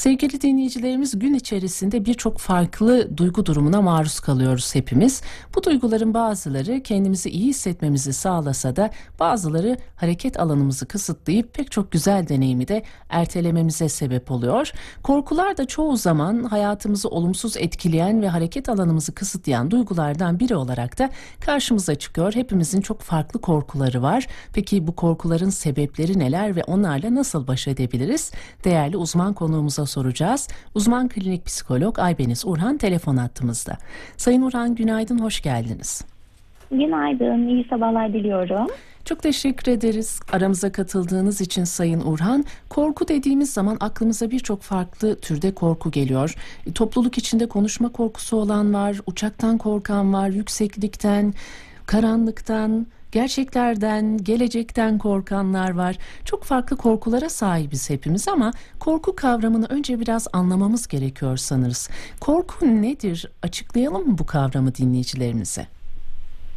Sevgili dinleyicilerimiz gün içerisinde birçok farklı duygu durumuna maruz kalıyoruz hepimiz. Bu duyguların bazıları kendimizi iyi hissetmemizi sağlasa da bazıları hareket alanımızı kısıtlayıp pek çok güzel deneyimi de ertelememize sebep oluyor. Korkular da çoğu zaman hayatımızı olumsuz etkileyen ve hareket alanımızı kısıtlayan duygulardan biri olarak da karşımıza çıkıyor. Hepimizin çok farklı korkuları var. Peki bu korkuların sebepleri neler ve onlarla nasıl baş edebiliriz? Değerli uzman konuğumuza soracağız. Uzman klinik psikolog Aybeniz Urhan telefon attığımızda. Sayın Urhan günaydın, hoş geldiniz. Günaydın, iyi sabahlar diliyorum. Çok teşekkür ederiz aramıza katıldığınız için Sayın Urhan. Korku dediğimiz zaman aklımıza birçok farklı türde korku geliyor. E, topluluk içinde konuşma korkusu olan var, uçaktan korkan var, yükseklikten, karanlıktan, gerçeklerden, gelecekten korkanlar var. Çok farklı korkulara sahibiz hepimiz ama korku kavramını önce biraz anlamamız gerekiyor sanırız. Korku nedir? Açıklayalım mı bu kavramı dinleyicilerimize?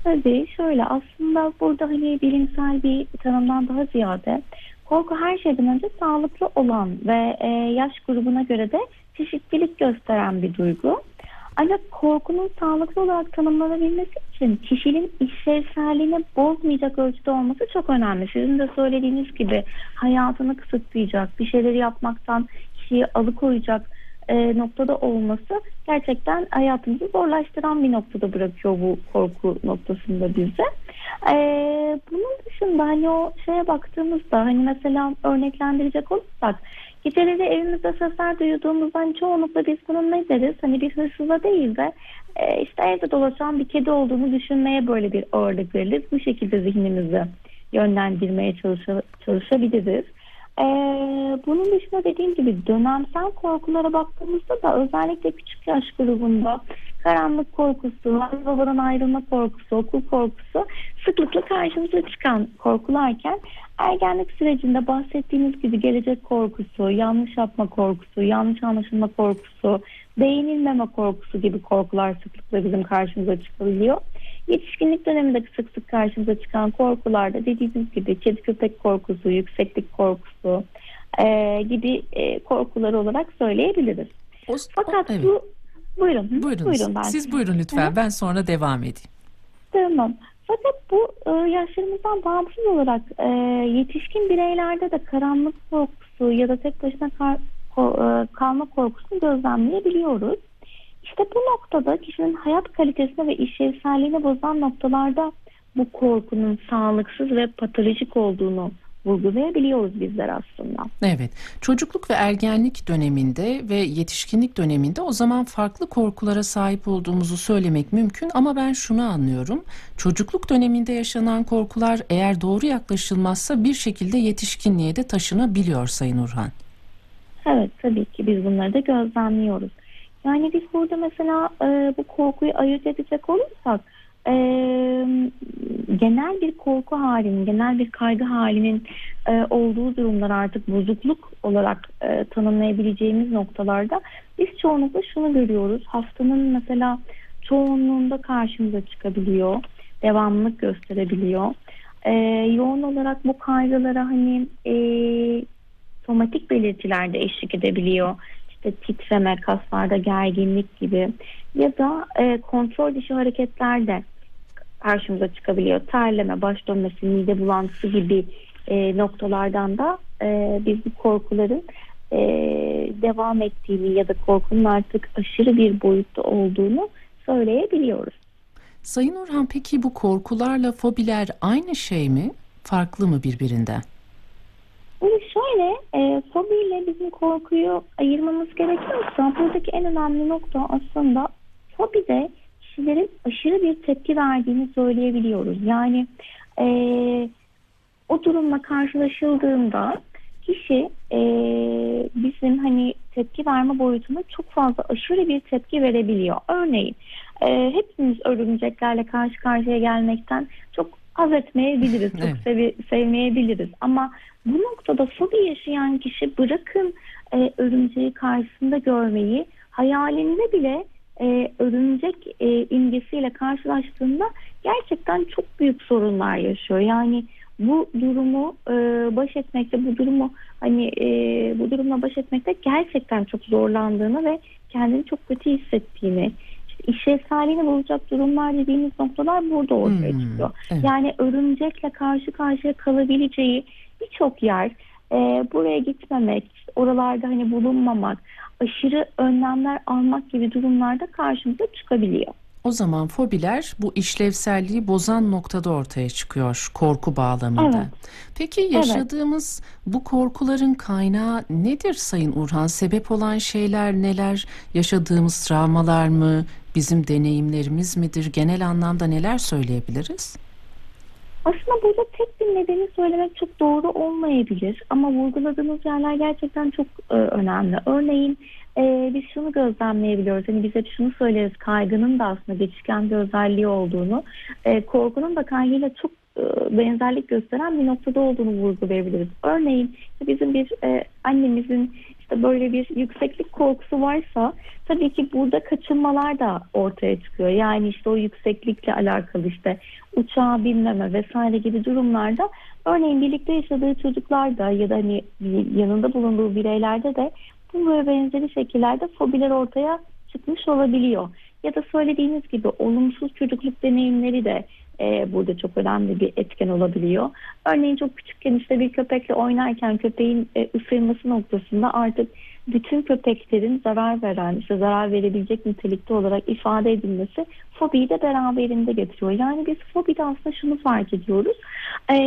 Tabii şöyle aslında burada hani bilimsel bir tanımdan daha ziyade korku her şeyden önce sağlıklı olan ve e, yaş grubuna göre de çeşitlilik gösteren bir duygu. Ancak korkunun sağlıklı olarak tanımlanabilmesi için kişinin işlevselliğini bozmayacak ölçüde olması çok önemli. Sizin de söylediğiniz gibi hayatını kısıtlayacak, bir şeyleri yapmaktan kişiyi alıkoyacak e, noktada olması gerçekten hayatımızı zorlaştıran bir noktada bırakıyor bu korku noktasında bize. E, bunun dışında hani o şeye baktığımızda hani mesela örneklendirecek olursak geceleri evimizde sesler duyduğumuzda hani çoğunlukla biz bunun ne deriz? Hani bir hırsıza değil de e, işte evde dolaşan bir kedi olduğunu düşünmeye böyle bir ağırlık veririz. Bu şekilde zihnimizi yönlendirmeye çalışa, çalışabiliriz. Ee, bunun dışında dediğim gibi dönemsel korkulara baktığımızda da özellikle küçük yaş grubunda karanlık korkusu, anne babadan ayrılma korkusu, okul korkusu sıklıkla karşımıza çıkan korkularken ergenlik sürecinde bahsettiğimiz gibi gelecek korkusu, yanlış yapma korkusu, yanlış anlaşılma korkusu, beğenilmeme korkusu gibi korkular sıklıkla bizim karşımıza çıkabiliyor. Yetişkinlik döneminde sık sık karşımıza çıkan korkularda dediğimiz gibi kedi köpek korkusu, yükseklik korkusu e, gibi e, korkular olarak söyleyebiliriz. O, Fakat o, evet. bu buyurun. Buyurun. buyurun ben. Siz buyurun lütfen. Hı? Ben sonra devam edeyim. Tamam. Fakat bu e, yaşlarımızdan bağımsız olarak e, yetişkin bireylerde de karanlık korkusu ya da tek başına kar, ko, e, kalma korkusunu gözlemleyebiliyoruz. İşte bu noktada kişinin hayat kalitesini ve işlevselliğini bozan noktalarda bu korkunun sağlıksız ve patolojik olduğunu vurgulayabiliyoruz bizler aslında. Evet. Çocukluk ve ergenlik döneminde ve yetişkinlik döneminde o zaman farklı korkulara sahip olduğumuzu söylemek mümkün ama ben şunu anlıyorum. Çocukluk döneminde yaşanan korkular eğer doğru yaklaşılmazsa bir şekilde yetişkinliğe de taşınabiliyor Sayın Urhan. Evet tabii ki biz bunları da gözlemliyoruz. Yani biz burada mesela e, bu korkuyu ayırt edecek olursak e, genel bir korku halinin, genel bir kaygı halinin e, olduğu durumlar artık bozukluk olarak e, tanımlayabileceğimiz noktalarda biz çoğunlukla şunu görüyoruz. Haftanın mesela çoğunluğunda karşımıza çıkabiliyor, devamlılık gösterebiliyor. E, yoğun olarak bu kaygılara hani e, somatik belirtiler de eşlik edebiliyor işte titreme, kaslarda gerginlik gibi ya da e, kontrol dışı hareketler de karşımıza çıkabiliyor. Terleme, baş dönmesi, mide bulantısı gibi e, noktalardan da e, biz bu korkuların e, devam ettiğini ya da korkunun artık aşırı bir boyutta olduğunu söyleyebiliyoruz. Sayın Orhan peki bu korkularla fobiler aynı şey mi? Farklı mı birbirinden? Şöyle e, fobi ile bizim korkuyu ayırmamız gerekiyorsa buradaki en önemli nokta aslında fobide kişilerin aşırı bir tepki verdiğini söyleyebiliyoruz. Yani e, o durumla karşılaşıldığında kişi e, bizim hani tepki verme boyutunda çok fazla aşırı bir tepki verebiliyor. Örneğin e, hepimiz örümceklerle karşı karşıya gelmekten çok haz etmeyebiliriz, çok evet. sevi, sevmeyebiliriz. Ama bu noktada fobi yaşayan kişi bırakın e, örümceği karşısında görmeyi, hayalinde bile e, örümcek e, imgesiyle karşılaştığında gerçekten çok büyük sorunlar yaşıyor. Yani bu durumu e, baş etmekte, bu durumu hani e, bu durumla baş etmekte gerçekten çok zorlandığını ve kendini çok kötü hissettiğini, işlevselliğini bozacak durumlar dediğimiz noktalar burada ortaya Hmm, çıkıyor. evet. Yani örümcekle karşı karşıya kalabileceği birçok yer e, buraya gitmemek, işte oralarda hani bulunmamak, aşırı önlemler almak gibi durumlarda karşımıza çıkabiliyor. O zaman fobiler bu işlevselliği bozan noktada ortaya çıkıyor korku bağlamında. Evet. Peki yaşadığımız bu korkuların kaynağı nedir Sayın Urhan? Sebep olan şeyler neler? Yaşadığımız travmalar mı? Bizim deneyimlerimiz midir? Genel anlamda neler söyleyebiliriz? Aslında burada tek bir nedeni söylemek çok doğru olmayabilir ama vurguladığımız yerler gerçekten çok e, önemli. Örneğin e, biz şunu gözlemleyebiliyoruz. Hani biz hep şunu söyleriz kaygının da aslında geçişken bir özelliği olduğunu, e, korkunun da kaygıyla çok e, benzerlik gösteren bir noktada olduğunu vurgulayabiliriz. Örneğin bizim bir e, annemizin işte böyle bir yükseklik korkusu varsa tabii ki burada kaçınmalar da ortaya çıkıyor. Yani işte o yükseklikle alakalı işte uçağa binmeme vesaire gibi durumlarda örneğin birlikte yaşadığı çocuklarda ya da hani yanında bulunduğu bireylerde de bu ve benzeri şekillerde fobiler ortaya çıkmış olabiliyor. Ya da söylediğiniz gibi olumsuz çocukluk deneyimleri de e, burada çok önemli bir etken olabiliyor. Örneğin çok küçükken işte bir köpekle oynarken köpeğin e, ısırması noktasında artık bütün köpeklerin zarar veren, işte zarar verebilecek nitelikte olarak ifade edilmesi fobiyi de beraberinde getiriyor. Yani biz fobide aslında şunu fark ediyoruz. E,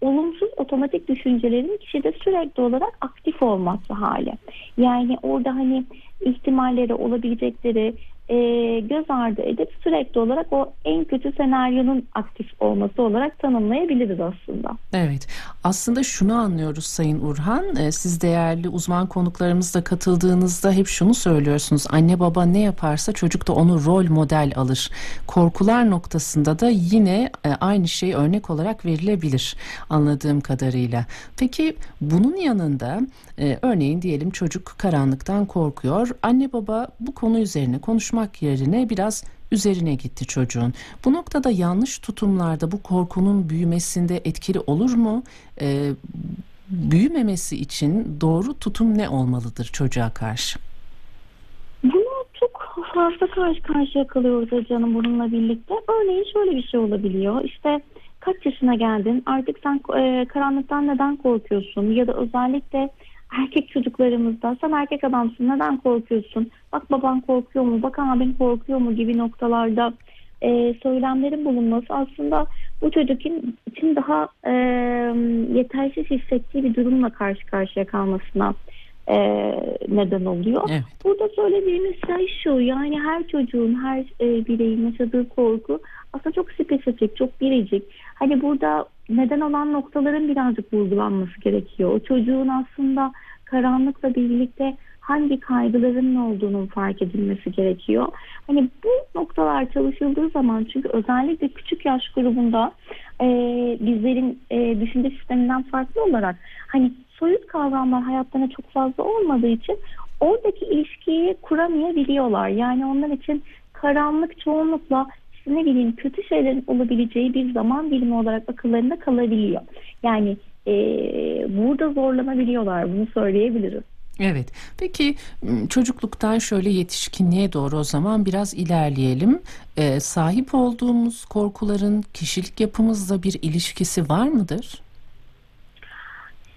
olumsuz otomatik düşüncelerin kişide sürekli olarak aktif olması hali. Yani orada hani ihtimalleri olabilecekleri e, göz ardı edip sürekli olarak o en kötü senaryonun aktif olması olarak tanımlayabiliriz aslında. Evet, aslında şunu anlıyoruz Sayın Urhan. Ee, Siz değerli uzman konuklarımızla katıldığınızda hep şunu söylüyorsunuz. Anne baba ne yaparsa çocuk da onu rol model alır. Korkular noktasında da yine e, aynı şey örnek olarak verilebilir anladığım kadarıyla. Peki bunun yanında e, örneğin diyelim çocuk karanlıktan korkuyor. Anne baba bu konu üzerine konuşmak yerine biraz üzerine gitti çocuğun. Bu noktada yanlış tutumlarda bu korkunun büyümesinde etkili olur mu? Ee, büyümemesi için doğru tutum ne olmalıdır çocuğa karşı? Fazla karşı karşıya kalıyoruz canım bununla birlikte. Örneğin şöyle bir şey olabiliyor. İşte kaç yaşına geldin artık sen e, karanlıktan neden korkuyorsun? Ya da özellikle erkek çocuklarımızda sen erkek adamsın neden korkuyorsun? Bak baban korkuyor mu? Bak abin korkuyor mu? Gibi noktalarda e, söylemlerin bulunması aslında bu çocuk için daha e, yetersiz hissettiği bir durumla karşı karşıya kalmasına e, neden oluyor. Evet. Burada söylediğimiz şey şu yani her çocuğun her e, bireyin yaşadığı korku aslında çok spesifik çok biricik. Hani burada neden olan noktaların birazcık vurgulanması gerekiyor. O çocuğun aslında karanlıkla birlikte hangi kaygıların olduğunun fark edilmesi gerekiyor. Hani bu noktalar çalışıldığı zaman çünkü özellikle küçük yaş grubunda e, bizlerin e, düşünce sisteminden farklı olarak hani soyut kavramlar hayatlarına çok fazla olmadığı için oradaki ilişkiyi kuramayabiliyorlar. Yani onlar için karanlık çoğunlukla işte ne bileyim kötü şeylerin olabileceği bir zaman dilimi olarak akıllarında kalabiliyor. Yani e, burada zorlanabiliyorlar bunu söyleyebilirim. Evet. Peki çocukluktan şöyle yetişkinliğe doğru o zaman biraz ilerleyelim. Ee, sahip olduğumuz korkuların kişilik yapımızla bir ilişkisi var mıdır?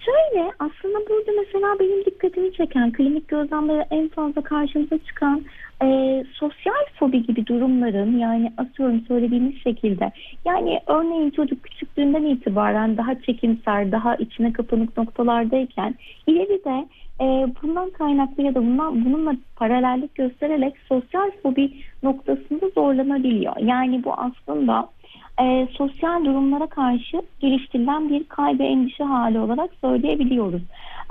Şöyle aslında burada mesela benim dikkatimi çeken klinik gözlemlere en fazla karşımıza çıkan e, sosyal fobi gibi durumların yani atıyorum söylediğimiz şekilde yani örneğin çocuk küçüklüğünden itibaren daha çekimser daha içine kapanık noktalardayken ileride e, bundan kaynaklı ya da bundan, bununla paralellik göstererek sosyal fobi noktasında zorlanabiliyor. Yani bu aslında e, sosyal durumlara karşı geliştirilen bir kaygı endişe hali olarak söyleyebiliyoruz.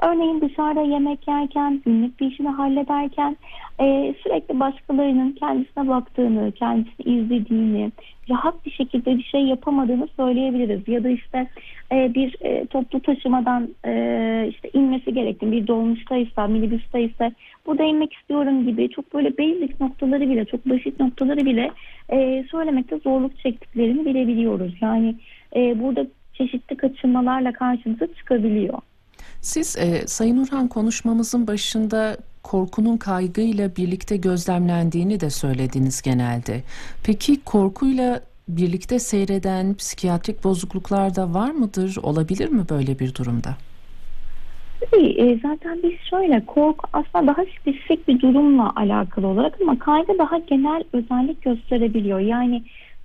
Örneğin dışarıda yemek yerken, günlük bir işini hallederken e, sürekli başkalarının kendisine baktığını, kendisini izlediğini, rahat bir şekilde bir şey yapamadığını söyleyebiliriz. Ya da işte e, bir e, toplu taşımadan e, işte inmesi gerektiğini, bir dolmuştaysa, minibüsteyse burada inmek istiyorum gibi çok böyle basic noktaları bile, çok basit noktaları bile e, söylemekte zorluk çektiklerini bilebiliyoruz. Yani e, burada çeşitli kaçınmalarla karşımıza çıkabiliyor. Siz e, Sayın Urhan konuşmamızın başında korkunun kaygıyla birlikte gözlemlendiğini de söylediniz genelde. Peki korkuyla birlikte seyreden psikiyatrik bozukluklar da var mıdır? Olabilir mi böyle bir durumda? Tabii e, zaten biz şöyle korku aslında daha spesifik bir durumla alakalı olarak ama kaygı daha genel özellik gösterebiliyor. Yani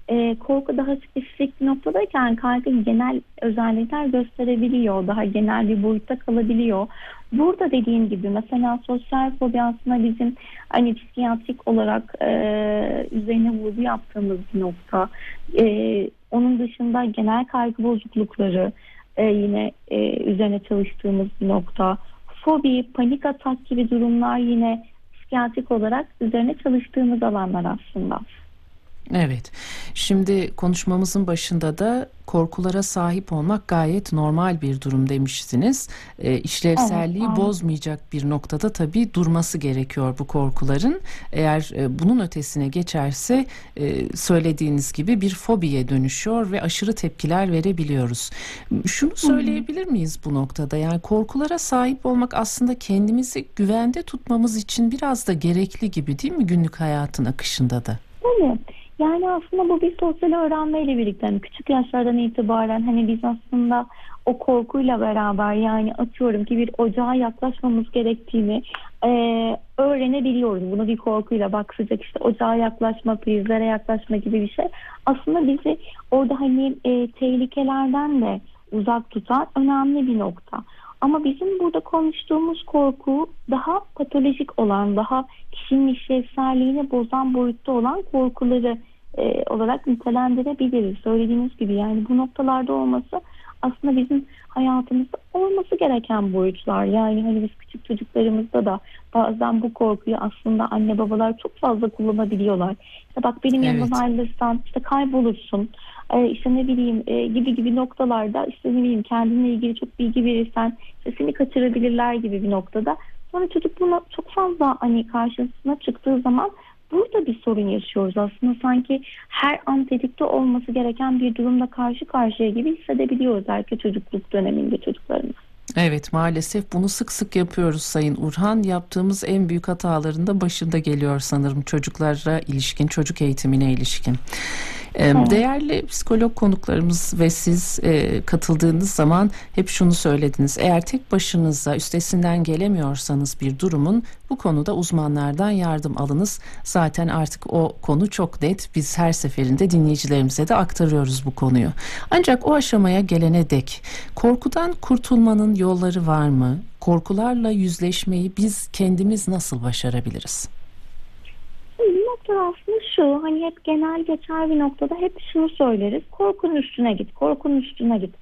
e, korku daha spesifik bir noktadayken kaygı genel özellikler gösterebiliyor. Daha genel bir boyutta kalabiliyor. Burada dediğim gibi mesela sosyal fobi aslında bizim hani psikiyatrik olarak e, üzerine vurgu yaptığımız bir nokta. E, onun dışında genel kaygı bozuklukları e, yine e, üzerine çalıştığımız bir nokta. Fobi, panik atak gibi durumlar yine psikiyatrik olarak üzerine çalıştığımız alanlar aslında. Evet. Şimdi konuşmamızın başında da korkulara sahip olmak gayet normal bir durum demiştiniz. E, işlevselliği evet, bozmayacak bir noktada tabii durması gerekiyor bu korkuların. Eğer e, bunun ötesine geçerse e, söylediğiniz gibi bir fobiye dönüşüyor ve aşırı tepkiler verebiliyoruz. Şunu söyleyebilir miyiz bu noktada? Yani korkulara sahip olmak aslında kendimizi güvende tutmamız için biraz da gerekli gibi değil mi günlük hayatın akışında da? Evet. Yani aslında bu bir sosyal öğrenmeyle birlikte hani küçük yaşlardan itibaren hani biz aslında o korkuyla beraber yani atıyorum ki bir ocağa yaklaşmamız gerektiğini e, öğrenebiliyoruz. Bunu bir korkuyla bak sıcak işte ocağa yaklaşma, prizlere yaklaşma gibi bir şey. Aslında bizi orada hani e, tehlikelerden de uzak tutan önemli bir nokta. Ama bizim burada konuştuğumuz korku daha patolojik olan, daha kişinin işlevselliğini bozan boyutta olan korkuları e, olarak nitelendirebiliriz. Söylediğiniz gibi yani bu noktalarda olması aslında bizim hayatımızda olması gereken boyutlar. Yani hani biz küçük çocuklarımızda da bazen bu korkuyu aslında anne babalar çok fazla kullanabiliyorlar. İşte bak benim evet. yanımdan ayrılırsan işte kaybolursun. Ee, işte ne bileyim e, gibi gibi noktalarda işte ne bileyim kendinle ilgili çok bilgi verirsen işte seni kaçırabilirler gibi bir noktada. Sonra çocuk buna çok fazla hani karşısına çıktığı zaman burada bir sorun yaşıyoruz aslında sanki her an tetikte olması gereken bir durumda karşı karşıya gibi hissedebiliyoruz belki çocukluk döneminde çocuklarımız. Evet maalesef bunu sık sık yapıyoruz Sayın Urhan. Yaptığımız en büyük hataların da başında geliyor sanırım çocuklara ilişkin, çocuk eğitimine ilişkin. Evet. Değerli psikolog konuklarımız ve siz e, katıldığınız zaman hep şunu söylediniz. Eğer tek başınıza üstesinden gelemiyorsanız bir durumun bu konuda uzmanlardan yardım alınız. Zaten artık o konu çok net. Biz her seferinde dinleyicilerimize de aktarıyoruz bu konuyu. Ancak o aşamaya gelene dek korkudan kurtulmanın yolları var mı? Korkularla yüzleşmeyi biz kendimiz nasıl başarabiliriz? Bir nokta aslında şu hani hep genel geçer bir noktada hep şunu söyleriz. Korkunun üstüne git, korkunun üstüne git.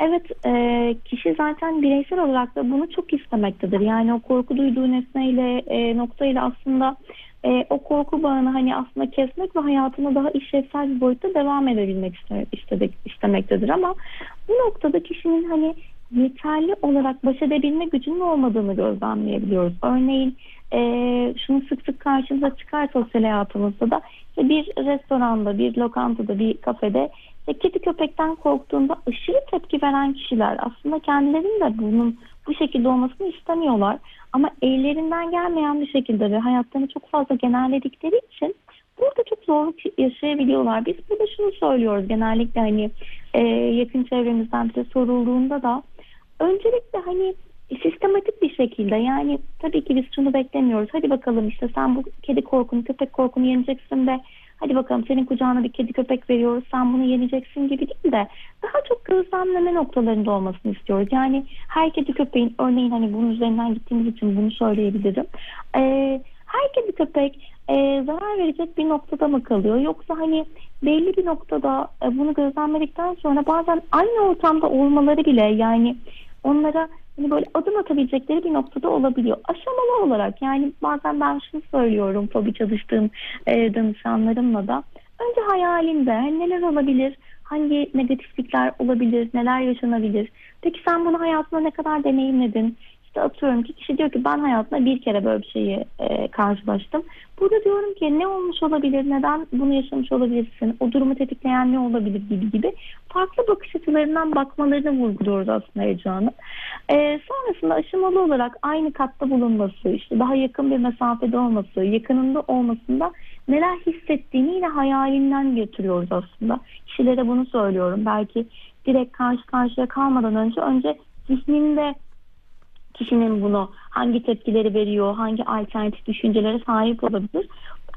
Evet e, kişi zaten bireysel olarak da bunu çok istemektedir. Yani o korku duyduğu nesneyle e, noktayla aslında e, o korku bağını hani aslında kesmek ve hayatına daha işlevsel bir boyutta devam edebilmek istedik, istemektedir. Ama bu noktada kişinin hani yeterli olarak baş edebilme gücünün olmadığını gözlemleyebiliyoruz. Örneğin e, şunu sık sık karşımıza çıkar sosyal hayatımızda da işte bir restoranda, bir lokantada, bir kafede işte kedi köpekten korktuğunda aşırı tepki veren kişiler aslında kendilerinin de bunun bu şekilde olmasını istemiyorlar. Ama ellerinden gelmeyen bir şekilde ve hayatlarını çok fazla genelledikleri için burada çok zorluk yaşayabiliyorlar. Biz burada şunu söylüyoruz genellikle hani e, yakın çevremizden bize sorulduğunda da öncelikle hani sistematik bir şekilde yani tabii ki biz şunu beklemiyoruz. Hadi bakalım işte sen bu kedi korkunu, köpek korkunu yeneceksin de hadi bakalım senin kucağına bir kedi köpek veriyoruz sen bunu yeneceksin gibi değil de daha çok gözlemleme noktalarında olmasını istiyoruz. Yani her kedi köpeğin örneğin hani bunun üzerinden gittiğimiz için bunu söyleyebilirim. Ee, her kedi köpek e, zarar verecek bir noktada mı kalıyor yoksa hani belli bir noktada e, bunu gözlemledikten sonra bazen aynı ortamda olmaları bile yani onlara hani böyle adım atabilecekleri bir noktada olabiliyor. Aşamalı olarak yani bazen ben şunu söylüyorum fobi çalıştığım e, danışanlarımla da önce hayalinde hani neler olabilir, hangi negatiflikler olabilir, neler yaşanabilir. Peki sen bunu hayatında ne kadar deneyimledin? İşte atıyorum ki kişi diyor ki ben hayatımda bir kere böyle bir şeyi e, karşılaştım. Burada diyorum ki ne olmuş olabilir, neden bunu yaşamış olabilirsin, o durumu tetikleyen ne olabilir gibi gibi farklı bakış açılarından bakmalarını vurguluyoruz aslında Ece Hanım. E, sonrasında aşamalı olarak aynı katta bulunması, işte daha yakın bir mesafede olması, yakınında olmasında neler hissettiğini yine hayalinden götürüyoruz aslında. Kişilere bunu söylüyorum. Belki direkt karşı karşıya kalmadan önce önce zihninde kişinin bunu hangi tepkileri veriyor, hangi alternatif düşüncelere sahip olabilir.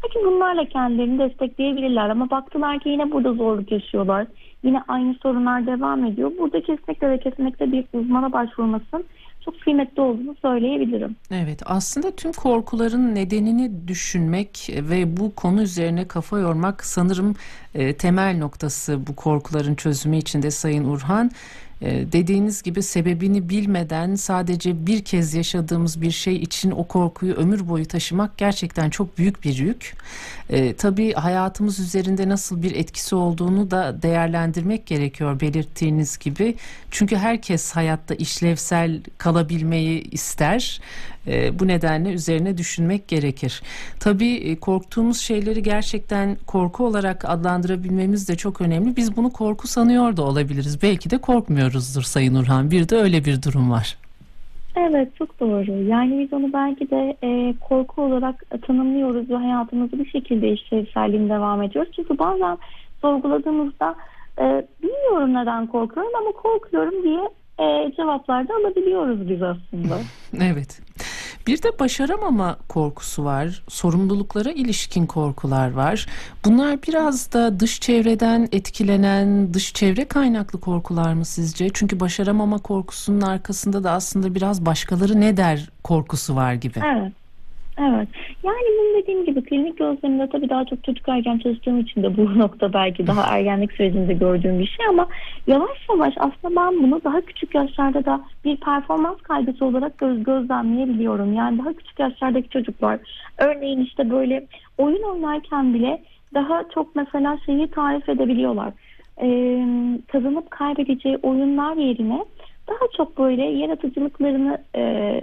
Belki bunlarla kendilerini destekleyebilirler ama baktılar ki yine burada zorluk yaşıyorlar. Yine aynı sorunlar devam ediyor. Burada kesinlikle ve kesinlikle bir uzmana başvurmasın çok kıymetli olduğunu söyleyebilirim. Evet aslında tüm korkuların nedenini düşünmek ve bu konu üzerine kafa yormak sanırım e, temel noktası bu korkuların çözümü içinde Sayın Urhan. E, dediğiniz gibi sebebini bilmeden sadece bir kez yaşadığımız bir şey için o korkuyu ömür boyu taşımak gerçekten çok büyük bir yük. E, tabii hayatımız üzerinde nasıl bir etkisi olduğunu da değerlendirmek gerekiyor belirttiğiniz gibi. Çünkü herkes hayatta işlevsel kalabilmeyi ister. E, bu nedenle üzerine düşünmek gerekir. Tabii e, korktuğumuz şeyleri gerçekten korku olarak adlandırabilmemiz de çok önemli. Biz bunu korku sanıyor da olabiliriz. Belki de korkmuyoruzdur Sayın Urhan. Bir de öyle bir durum var. Evet çok doğru. Yani biz onu belki de e, korku olarak tanımlıyoruz ve hayatımızı bir şekilde işlevselliğine devam ediyoruz. Çünkü bazen sorguladığımızda e, bilmiyorum neden korkuyorum ama korkuyorum diye e, cevaplar da alabiliyoruz biz aslında. evet. Bir de başaramama korkusu var. Sorumluluklara ilişkin korkular var. Bunlar biraz da dış çevreden etkilenen, dış çevre kaynaklı korkular mı sizce? Çünkü başaramama korkusunun arkasında da aslında biraz başkaları ne der korkusu var gibi. Evet. Evet. Yani benim dediğim gibi klinik gözleminde tabii daha çok çocuk ergen çalıştığım için de bu nokta belki daha ergenlik sürecinde gördüğüm bir şey ama yavaş yavaş aslında ben bunu daha küçük yaşlarda da bir performans kaygısı olarak göz gözlemleyebiliyorum. Yani daha küçük yaşlardaki çocuklar örneğin işte böyle oyun oynarken bile daha çok mesela şeyi tarif edebiliyorlar. Ee, kazanıp kaybedeceği oyunlar yerine daha çok böyle yaratıcılıklarını e, e,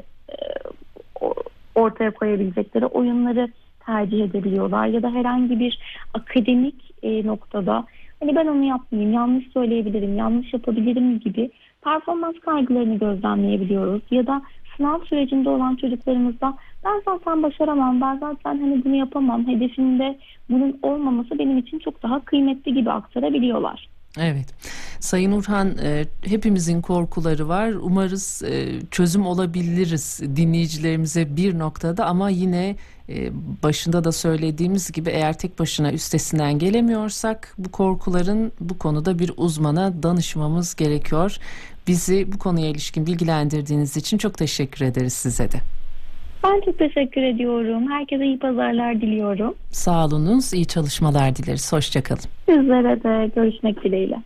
ortaya koyabilecekleri oyunları tercih edebiliyorlar ya da herhangi bir akademik e, noktada hani ben onu yapmayayım, yanlış söyleyebilirim, yanlış yapabilirim gibi performans kaygılarını gözlemleyebiliyoruz ya da sınav sürecinde olan çocuklarımızda ben zaten başaramam, ben zaten hani bunu yapamam, hedefimde bunun olmaması benim için çok daha kıymetli gibi aktarabiliyorlar. Evet. Sayın Urhan e, hepimizin korkuları var. Umarız e, çözüm olabiliriz dinleyicilerimize bir noktada ama yine e, başında da söylediğimiz gibi eğer tek başına üstesinden gelemiyorsak bu korkuların bu konuda bir uzmana danışmamız gerekiyor. Bizi bu konuya ilişkin bilgilendirdiğiniz için çok teşekkür ederiz size de. Ben çok teşekkür ediyorum. Herkese iyi pazarlar diliyorum. Sağ olunuz, iyi çalışmalar dileriz. Hoşçakalın. Sizlere de görüşmek dileğiyle.